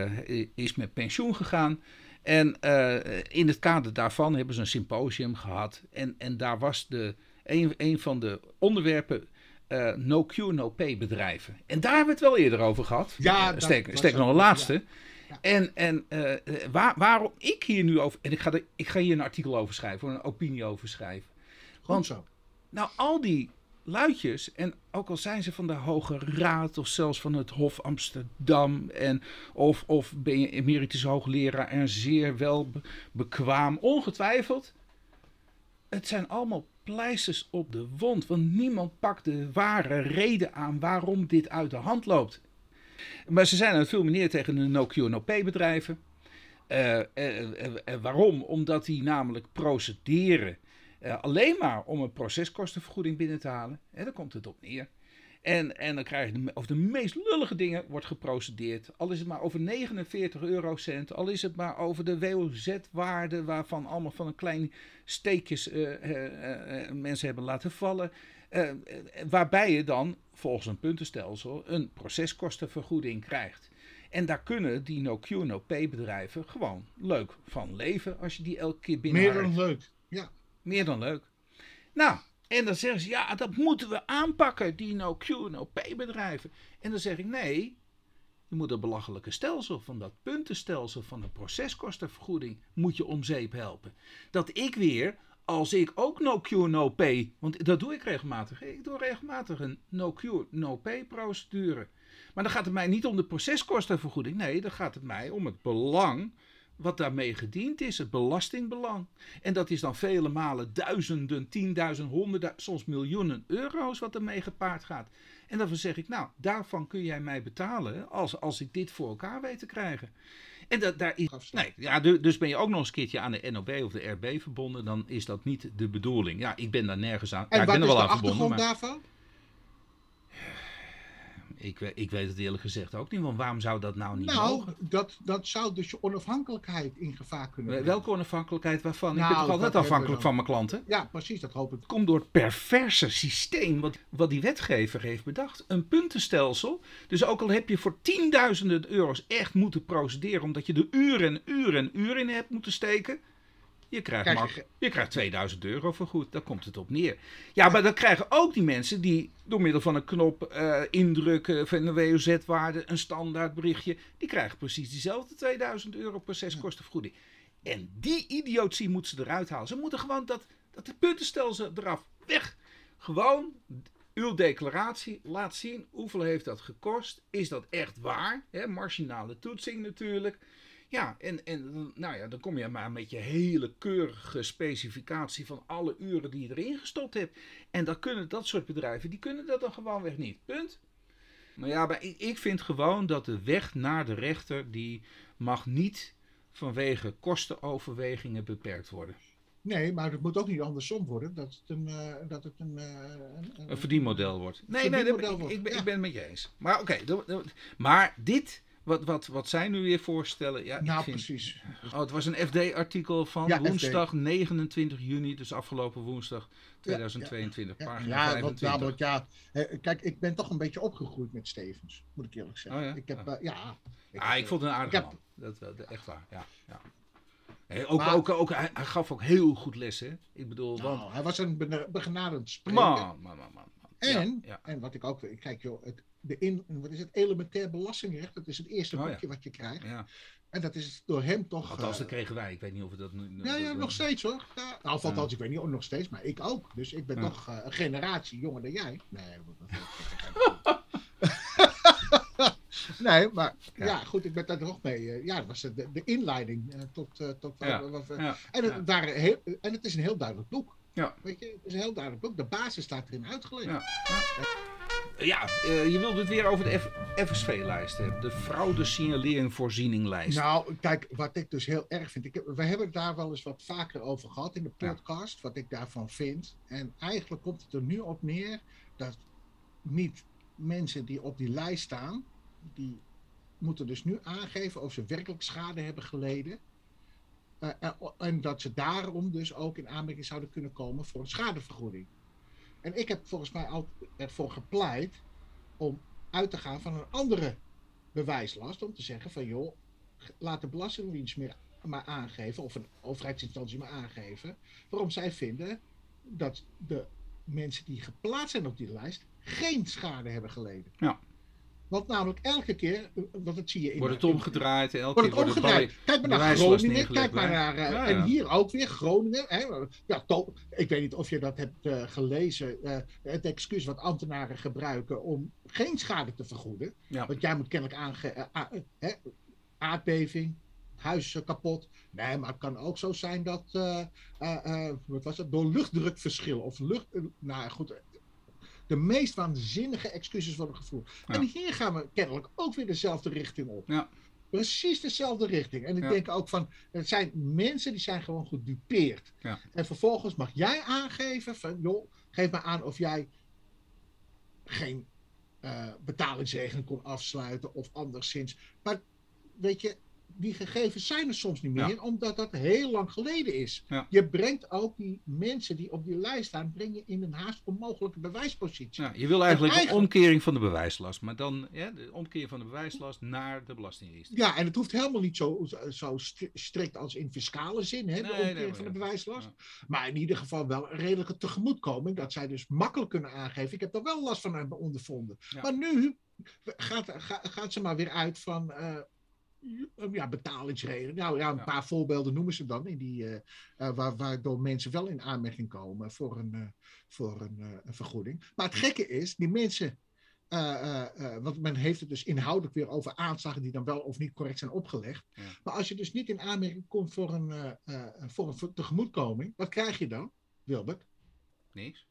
is met pensioen gegaan. En eh, in het kader daarvan hebben ze een symposium gehad. En, en daar was de, een, een van de onderwerpen eh, no cure, no pay bedrijven. En daar hebben we het wel eerder over gehad. Ja, Eh, dat steek, nog een laatste. Ja. En, en eh, eh, waar, waarom ik hier nu over. En ik ga, er, ik ga hier een artikel over schrijven, of een opinie over schrijven. Goed Want zo. nou, al die luidjes, en ook al zijn ze van de Hoge Raad of zelfs van het Hof Amsterdam, en of, of ben je emeritus hoogleraar en zeer wel bekwaam, ongetwijfeld. Het zijn allemaal pleisters op de wond, want niemand pakt de ware reden aan waarom dit uit de hand loopt. Maar ze zijn het veel meer tegen de no-Q no-pay bedrijven. Uh, uh, waarom? Omdat die namelijk procederen alleen maar om een proceskostenvergoeding binnen te halen. En daar komt het op neer. En, en dan krijg je over de meest lullige dingen wordt geprocedeerd. Al is het maar over 49 eurocent. Al is het maar over de WOZ-waarde. Waarvan allemaal van een klein steekjes mensen hebben laten vallen. waarbij je dan volgens een puntenstelsel een proceskostenvergoeding krijgt. En daar kunnen die no-Q, no-pay bedrijven gewoon leuk van leven als je die elke keer binnen. Meer dan leuk. Meer dan leuk. Nou, en dan zeggen ze, ja, dat moeten we aanpakken, die no-Q, no-pay bedrijven. En dan zeg ik, nee, je moet het belachelijke stelsel van dat puntenstelsel van de proceskostenvergoeding moet je om zeep helpen. Dat ik weer, als ik ook no-Q, no-pay, want dat doe ik regelmatig. Ik doe regelmatig een no-Q, no-pay procedure. Maar dan gaat het mij niet om de proceskostenvergoeding. Nee, dan gaat het mij om het belang wat daarmee gediend is, het belastingbelang. En dat is dan vele malen duizenden, tienduizenden, honderden, soms miljoenen euro's wat ermee gepaard gaat. En dan zeg ik, nou, daarvan kun jij mij betalen als, als ik dit voor elkaar weet te krijgen. En dat, daar is, nee, ja, dus ben je ook nog eens een keertje aan de NOB of de RB verbonden, dan is dat niet de bedoeling. Ja, ik ben daar nergens aan. En ja, ik ben er wel aan verbonden. maar... daarvan? Ik, ik weet het eerlijk gezegd ook niet, want waarom zou dat nou niet nou, mogen? Dat, dat zou dus je onafhankelijkheid in gevaar kunnen brengen. Welke onafhankelijkheid waarvan? Nou, ik ben toch altijd afhankelijk van mijn klanten? Ja, precies, dat hoop ik. Het komt door het perverse systeem wat, wat die wetgever heeft bedacht. Een puntenstelsel. Dus ook al heb je voor tienduizenden euro's echt moeten procederen, omdat je er uren en uren en uren in hebt moeten steken. Je krijgt, Krijg je krijgt 2000 euro voor goed. Daar komt het op neer. Ja, maar dan krijgen ook die mensen die door middel van een knop eh, indrukken van een WOZ-waarde, een standaard berichtje, die krijgen precies diezelfde 2000 euro proceskostenvergoeding. En die idiotie moeten ze eruit halen. Ze moeten gewoon dat, dat de puntenstelsel eraf weg. Gewoon uw declaratie laat zien hoeveel heeft dat gekost. Is dat echt waar? Marginale toetsing natuurlijk. Ja, en, en dan- nou ja, dan kom je maar met je hele keurige specificatie van alle uren die je erin gestopt hebt. En dat kunnen dat soort bedrijven, die kunnen dat dan gewoonweg niet. Punt. Maar ja, maar ik, ik vind gewoon dat de weg naar de rechter, die mag niet vanwege kostenoverwegingen beperkt worden. Nee, maar het moet ook niet andersom worden. Dat het een, eh, dat het een, eh, een, Een verdienmodel wordt. Nee, nee, dat- ik, ik, ben, ja. ik ben het met je eens. Maar oké, maar dit, wat, wat, wat zij nu weer voorstellen. Ja, Nou, vind- precies. Oh, het was een FD-artikel van Ja, FD. woensdag 29 juni, dus afgelopen woensdag 2022, Ja, pagina ja, want, 25. namelijk, ja, eh, kijk, ik ben toch een beetje opgegroeid met Stevens, moet ik eerlijk zeggen. Oh? Ik heb, eh, ja. ah, heb, ik vond het een aardige ik heb- man. Dat, dat, dat- echt waar, ja. ja. Ook, Maar- ook, ook, hij, hij gaf ook heel goed les, hè. Ik bedoel, want... Nou, hij was een begenadigd spreker. Man, man, man, man. En, Ja, en wat ik ook, kijk joh, het, de in, wat is het, elementair belastingrecht, dat is het eerste Oh boekje wat je krijgt. ja. En dat is door hem toch... Althans, eh, dat kregen wij. Ik weet niet of we dat nu... ja, ja, nog steeds hoor. Ja, nou, althans, ik weet niet of nog steeds, maar ik ook. Dus ik ben Ja. toch eh, een generatie jonger dan jij. Nee, dat- *laughs* nee maar Ja. ja. goed, ik ben daar nog mee. eh, ja, dat was de, de inleiding eh, tot... eh, tot Ja, wat we- Ja, en, het waren heel, en het is een heel duidelijk boek. Ja. Weet je, het is een heel duidelijk boek. De basis staat erin uitgelegd. Ja. Ja, eh, je wilde het weer over de F- FSV-lijst hebben. De fraude signalering voorzieninglijst. Nou, kijk, wat ik dus heel erg vind. Ik heb, we hebben het daar wel eens wat vaker over gehad in de Ja. podcast. Wat ik daarvan vind. En eigenlijk komt het er nu op neer dat niet mensen die op die lijst staan. die moeten dus nu aangeven of ze werkelijk schade hebben geleden. Eh, en, en dat ze daarom dus ook in aanmerking zouden kunnen komen voor een schadevergoeding. En ik heb volgens mij altijd ervoor gepleit om uit te gaan van een andere bewijslast. Om te zeggen van joh, laat de Belastingdienst meer maar aangeven, of een overheidsinstantie maar aangeven, waarom zij vinden dat de mensen die geplaatst zijn op die lijst geen schade hebben geleden. Ja. Want namelijk elke keer, want dat zie je in... Wordt het omgedraaid, elke Wordt het omgedraaid. Kijk maar naar Groningen, kijk maar naar... eh, Ja, En hier ook weer, Groningen. Hè, ja, to- ik weet niet of je dat hebt eh, gelezen. eh, het excuus wat ambtenaren gebruiken om geen schade te vergoeden. Ja. Want jij moet kennelijk aange... hè, aardbeving, huis eh, kapot. Nee, maar het kan ook zo zijn dat... wat was het? Door luchtdrukverschil of lucht... nou goed... De meest waanzinnige excuses worden gevoerd. Ja. En hier gaan we kennelijk ook weer dezelfde richting op. Ja. Precies dezelfde richting. En ik Ja. denk ook van, het zijn mensen die zijn gewoon gedupeerd. En vervolgens mag jij aangeven van, joh, geef me aan of jij geen eh, betalingsregeling kon afsluiten of anderszins. Maar weet je, die gegevens zijn er soms niet meer, Ja. omdat dat heel lang geleden is. Ja. Je brengt ook die mensen die op die lijst staan, breng je in een haast onmogelijke bewijspositie. Ja, je wil eigenlijk eigenlijk- een omkering van de bewijslast, maar dan ja, de omkeer van de bewijslast naar de Belastingdienst. Ja, en het hoeft helemaal niet zo, zo stri- strikt als in fiscale zin, hè, de Nee, omkering nee, van de bewijslast. Maar in ieder geval wel een redelijke tegemoetkoming, dat zij dus makkelijk kunnen aangeven. Ik heb er wel last van ondervonden. Maar nu gaat, ga- gaat ze maar weer uit van eh, ja, betalingsregeling. Nou ja, een Ja. paar voorbeelden noemen ze dan, in die, eh, waar, waardoor mensen wel in aanmerking komen voor een, eh, voor een, een vergoeding. Maar het gekke is, die mensen want men heeft het dus inhoudelijk weer over aanslagen die dan wel of niet correct zijn opgelegd. Ja. Maar als je dus niet in aanmerking komt voor een, voor een voor- tegemoetkoming, wat krijg je dan, Wilbert? Niks.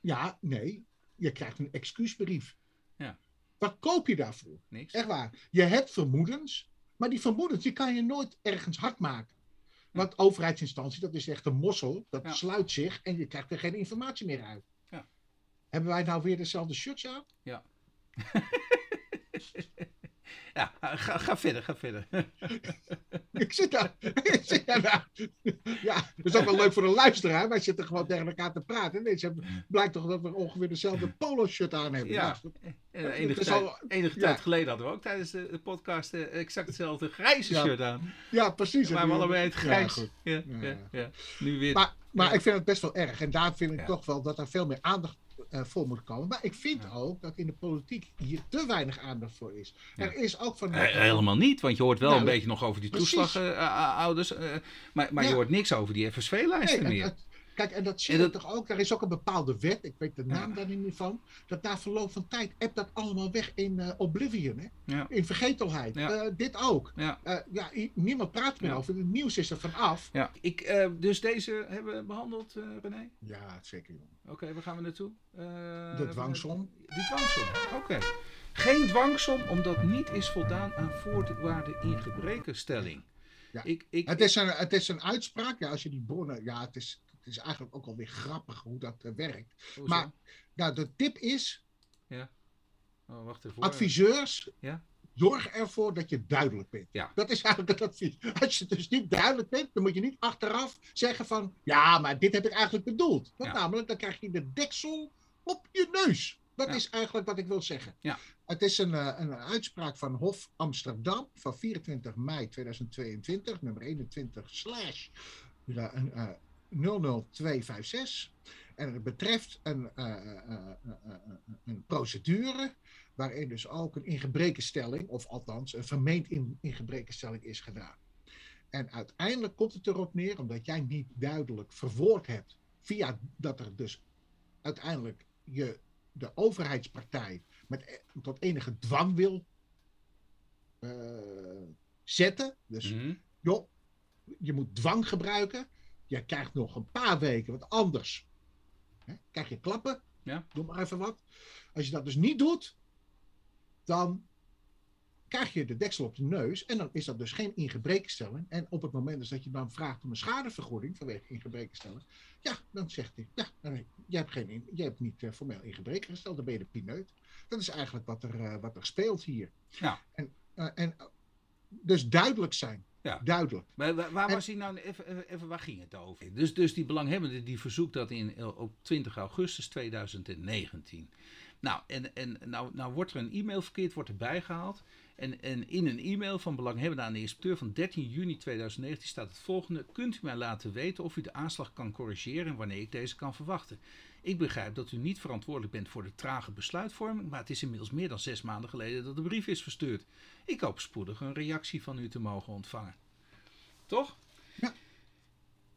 Ja, nee, je krijgt een excuusbrief. Ja. Wat koop je daarvoor? Niks. Echt waar. Je hebt vermoedens, maar die vermoedens die kan je nooit ergens hard maken. Want overheidsinstantie, dat is echt een mossel, dat Ja. sluit zich en je krijgt er geen informatie meer uit. Ja. Hebben wij nou weer dezelfde shirts aan? Ja. *laughs* ja, ga, ga verder, ga verder. *laughs* Ik zit daar. ik zit daar. Ja, dat is ook wel leuk voor de luisteraar. Wij zitten gewoon tegen elkaar te praten. Nee, ze blijkt toch dat we ongeveer dezelfde polo-shirt aan hebben. Ja. Nou, En Het enige tijd, al- enige ja. tijd geleden hadden we ook tijdens de, de podcast eh, exact hetzelfde grijze Ja. shirt aan. ja, precies. Maar we allebei het grijs. Ja, Ja. Nu weer. Maar, maar ik vind het best wel erg. En daar vind ik toch wel dat er veel meer aandacht eh, voor moet komen. Maar ik vind Ja. ook dat in de politiek hier te weinig aandacht voor is. Ja. Er is ook van. Eh, helemaal niet, want je hoort wel Nou, een beetje nog over die precies. toeslagenouders. maar maar je hoort niks over die FSV-lijsten Nee, meer. het- kijk, en dat zie je dat- toch ook. Er is ook een bepaalde wet, ik weet de naam Ja. daar niet meer van. Dat na verloop van tijd hebt dat allemaal weg in eh, oblivion, hè? Ja. in vergetelheid. Ja. Eh, dit ook. Ja. Eh, ja, niemand praat meer over. Het nieuws is er vanaf. Ja. Ik, dus deze hebben we behandeld, eh, René? Ja, zeker. jongen. Oké, waar gaan we naartoe? De dwangsom. Die dwangsom, oké. Geen dwangsom omdat niet is voldaan aan voorwaarden in gebrekenstelling. Ja. Ik, ik, Het, is een, het is een uitspraak. Ja, als je die bronnen. Ja, het is, het is eigenlijk ook alweer grappig hoe dat eh, werkt. Hoezo? Maar nou, de tip is: Oh, wacht even. adviseurs. Ja. Zorg ervoor dat je duidelijk bent. Ja. Dat is eigenlijk het advies. Als je dus niet duidelijk bent, dan moet je niet achteraf zeggen van... Ja, maar dit heb ik eigenlijk bedoeld. Want Ja. namelijk, dan krijg je de deksel op je neus. Dat Ja. is eigenlijk wat ik wil zeggen. Ja. Het is een, eh, een uitspraak van Hof Amsterdam van 24 mei 2022, nummer 21 slash ja, eh, 00256. En het betreft een, eh, eh, eh, een procedure waarin dus ook een ingebrekenstelling, of althans een vermeend in, ingebrekenstelling is gedaan. En uiteindelijk komt het erop neer, omdat jij niet duidelijk verwoord hebt, via dat er dus uiteindelijk je de overheidspartij met, e- tot enige dwang wil zetten. Dus Mhm. joh, je moet dwang gebruiken. Je krijgt nog een paar weken, want anders hè, krijg je klappen. Ja. Doe maar even wat. Als je dat dus niet doet, dan krijg je de deksel op de neus. En dan is dat dus geen ingebrekenstelling. En op het moment dus dat je dan vraagt om een schadevergoeding vanwege ingebrekenstelling. Ja, dan zegt hij, ja, je hebt, geen, in- je hebt niet eh, formeel ingebreken gesteld, dan ben je de pineut. Dat is eigenlijk wat er, eh, wat er speelt hier. Ja. En, eh, en dus duidelijk zijn. Ja. Duidelijk. Maar waar, waar En- was hij nou, even, even, even, waar ging het over? Dus, dus die belanghebbende die verzoekt dat in, eh, op 20 augustus 2019. Nou, en, en nou, nou wordt er een e-mail verkeerd wordt erbij gehaald. En, en in een e-mail van belanghebbende aan de inspecteur van 13 juni 2019 staat het volgende. Kunt u mij laten weten of u de aanslag kan corrigeren en wanneer ik deze kan verwachten? Ik begrijp dat u niet verantwoordelijk bent voor de trage besluitvorming, maar het is inmiddels meer dan zes maanden geleden dat de brief is verstuurd. Ik hoop spoedig een reactie van u te mogen ontvangen. Toch? Ja.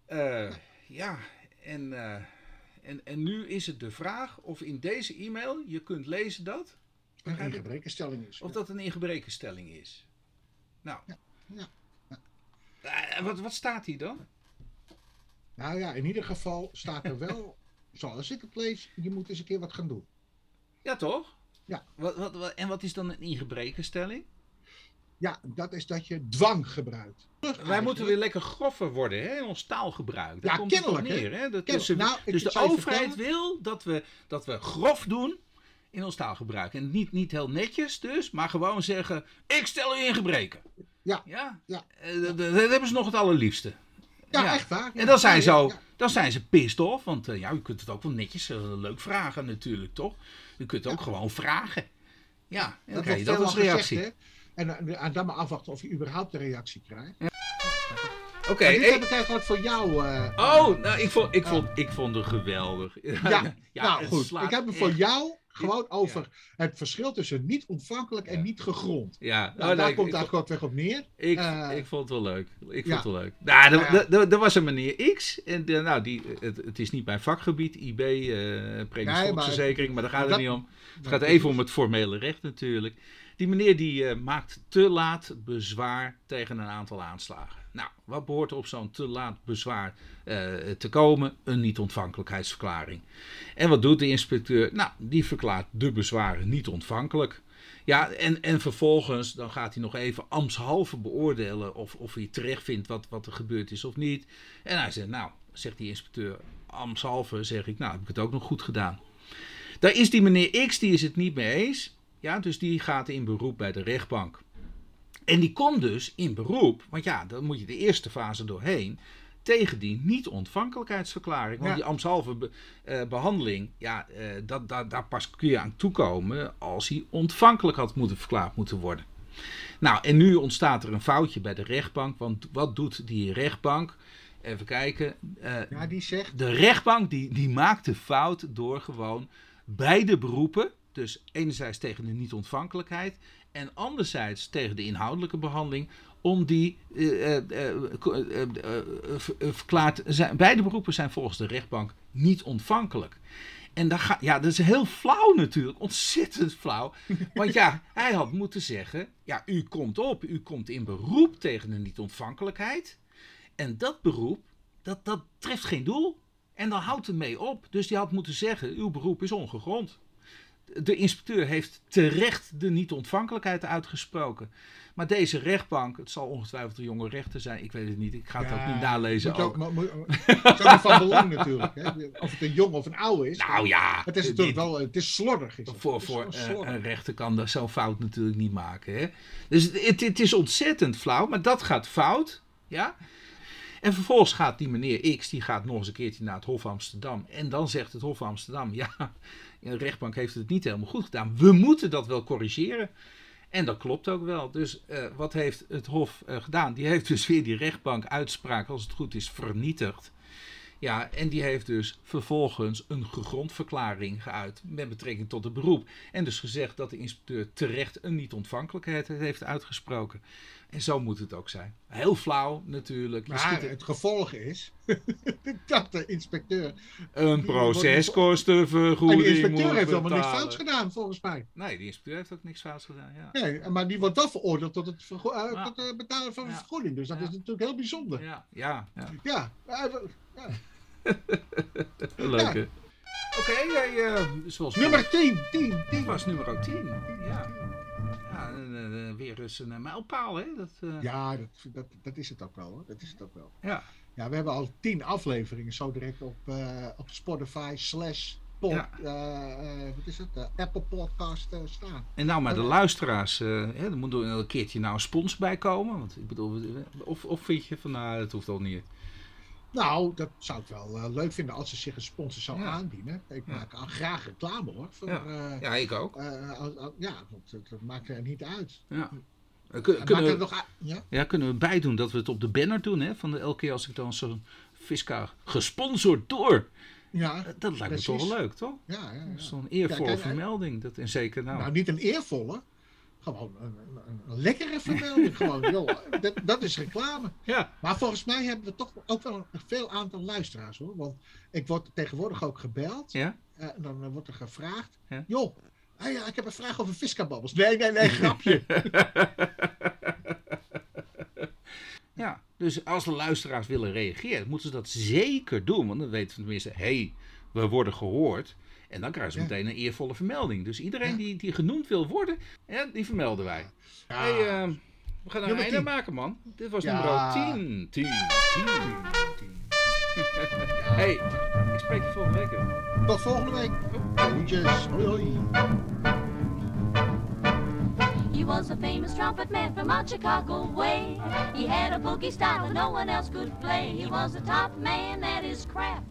Uh, ja, en, uh, en, en nu is het de vraag of in deze e-mail je kunt lezen dat. Een ingebrekenstelling is. Of dat een ingebrekenstelling is. Nou. Ja. ja. Uh, wat, wat staat hier dan? Nou ja, in ieder geval staat er wel, *laughs* zoals ik het lees, je moet eens een keer wat gaan doen. Ja, toch? Ja. Wat, wat, wat, en wat is dan een ingebrekenstelling? Ja, dat is dat je dwang gebruikt. Wij moeten weer lekker groffer worden hè, in ons taalgebruik. Daar ja, komt kennelijk. Het neer, hè? Dat, kennelijk. dus nou, dus de overheid wil dat we, dat we grof doen in ons taalgebruik. En niet, niet heel netjes dus, maar gewoon zeggen: Ik stel u in gebreken. Ja. Ja. ja. Uh, dat, dat hebben ze nog het allerliefste. Ja, ja. echt waar. En dan zijn, zo, dan zijn ze pissed off. Want uh, ja, u kunt het ook wel netjes uh, leuk vragen natuurlijk, toch? U kunt ook gewoon vragen. Ja, en dan krijg je dat als reactie. Gezegd, en, en, dan maar afwachten of je überhaupt een reactie krijgt. Ja. Oké. Okay, dit heb ik eigenlijk voor jou. Uh, oh, nou, ik vond, ik, vond, ik vond het geweldig. *laughs* Ja, ja nou goed. Ik heb hem voor jou gewoon over ja. het verschil tussen niet ontvankelijk en niet gegrond. Ja, nou, oh, daar nee, komt ik, eigenlijk weg op neer. Ik, uh, ik vond het wel leuk. Ik vond het wel leuk. Nou, er, er, was een meneer X. En de, nou, die, het, het, is niet mijn vakgebied, IB, uh, maar daar gaat het niet om. Het gaat even om het formele recht natuurlijk. Die meneer die uh, maakt te laat bezwaar tegen een aantal aanslagen. Nou, wat behoort er op zo'n te laat bezwaar uh, te komen? Een niet-ontvankelijkheidsverklaring. En wat doet de inspecteur? Nou, die verklaart de bezwaren niet ontvankelijk. Ja, en, en vervolgens dan gaat hij nog even ambtshalve beoordelen of, of hij terecht vindt wat, wat er gebeurd is of niet. En hij zegt, nou, zegt die inspecteur, ambtshalve zeg ik, nou heb ik het ook nog goed gedaan. Daar is die meneer X, die is het niet mee eens. Ja, dus die gaat in beroep bij de rechtbank. En die komt dus in beroep, want ja, dan moet je de eerste fase doorheen, tegen die niet-ontvankelijkheidsverklaring. Want Ja. die ambtshalve be- eh, behandeling, ja, eh, dat, dat, daar pas kun je aan toekomen als hij ontvankelijk had moeten verklaard moeten worden. Nou, en nu ontstaat er een foutje bij de rechtbank, want wat doet die rechtbank? Even kijken. eh, Ja, die zegt. de rechtbank die, die maakt de fout door gewoon beide beroepen, dus enerzijds tegen de niet-ontvankelijkheid en anderzijds tegen de inhoudelijke behandeling, om die eh, eh, eh, ko- ver- verklaard zijn. Beide beroepen zijn volgens de rechtbank niet ontvankelijk. En dat, ga, ja, dat is heel flauw natuurlijk, ontzettend flauw. Want ja, *laughs* hij had moeten zeggen: ja, u komt op, u komt in beroep tegen de niet-ontvankelijkheid. En dat beroep, dat, dat treft geen doel. En dan houdt het mee op. Dus die had moeten zeggen: uw beroep is ongegrond. De inspecteur heeft terecht de niet-ontvankelijkheid uitgesproken. Maar deze rechtbank, het zal ongetwijfeld een jonge rechter zijn, ik weet het niet, ik ga het ook niet nalezen. Ook. ook, maar- Het is ook van belang natuurlijk. Hè? Of het een jong of een oude is. Nou ja, Het is natuurlijk dit- wel, het is slordig. Is het. Voor, Het is voor eh, slordig. een rechter kan dat zo'n fout natuurlijk niet maken. Hè? Dus het, het, het is ontzettend flauw, maar dat gaat fout. Ja? En vervolgens gaat die meneer X, die gaat nog eens een keertje naar het Hof Amsterdam. En dan zegt het Hof Amsterdam, ja, de rechtbank heeft het niet helemaal goed gedaan. We moeten dat wel corrigeren. En dat klopt ook wel. Dus eh, wat heeft het Hof eh, gedaan? Die heeft dus weer die rechtbank uitspraak, als het goed is, vernietigd. Ja, en die heeft dus vervolgens een gegrondverklaring geuit met betrekking tot het beroep. En dus gezegd dat de inspecteur terecht een niet-ontvankelijkheid heeft uitgesproken. En zo moet het ook zijn. Heel flauw natuurlijk. Je Maar het gevolg is *laughs* dat de inspecteur. een proceskostenvergoeding En die inspecteur moet heeft helemaal niks fouts gedaan, volgens mij. Nee, die inspecteur heeft ook niks fouts gedaan. Ja. Nee, maar die wordt wel veroordeeld tot het, vergo- eh, tot het betalen van een Ja. vergoeding. Dus dat Ja. is natuurlijk heel bijzonder. Ja, ja, ja. Ja, eh, ja. *laughs* leuk hè. Oké, jij, eh, zoals nummer 10, 10, Dat 10. was nummer 10. Ja, eh, weer eens een eh, mijlpaal hè. Dat, eh, Ja, dat, dat, dat is het ook wel hoor. Dat is het ook wel. ja. Ja, we hebben al 10 afleveringen zo direct op, op Spotify slash pod, Ja. wat is het? Apple Podcast staan. En nou, maar de luisteraars, hè, er moet er een keertje nou een spons bij komen. Want ik bedoel, of, of vind je van, nou, dat hoeft al niet. Nou, dat zou ik wel eh, leuk vinden als ze zich een sponsor zou Ja. aanbieden. Ik Ja. maak al graag reclame hoor. Voor, Ja. eh, Ja, ik ook. eh, ja, want dat, dat maakt er niet uit. Ja. Kun- Kunnen we, nog ja? ja, kunnen we bijdoen dat we het op de banner doen, hè? Van de elke keer als ik dan zo'n Visca gesponsord door. Ja, Dat lijkt me toch wel leuk, toch? ja, ja, ja. Zo'n eervolle vermelding. Dat, en zeker nou. Nou, niet een eervolle. Gewoon een, een, een lekkere vermelding. gewoon, joh, dat, dat is reclame. ja. Maar volgens mij hebben we toch ook wel een veel aantal luisteraars hoor. Want ik word tegenwoordig ook gebeld. Ja? en dan eh, wordt er gevraagd. Ja. Joh, ah ja, ik heb een vraag over Viscababbels. Nee, nee, nee, grapje. *laughs* Ja, dus als de luisteraars willen reageren, moeten ze dat zeker doen. Want dan weten ze tenminste, hé, hey, we worden gehoord. En dan krijgen ze Ja. meteen een eervolle vermelding. Dus iedereen Ja. die, die genoemd wil worden, ja, die vermelden wij. Ja. Hey, eh, we gaan er een einde 10. maken, man. Dit was Ja. nummer 10. 10, 10. hey, ik spreek je volgende week. weer. Tot volgende week. Groetjes. Hoi, hoi. He was a famous trumpet man from out Chicago way. He had a boogie style that no one else could play. He was a top man at his craft.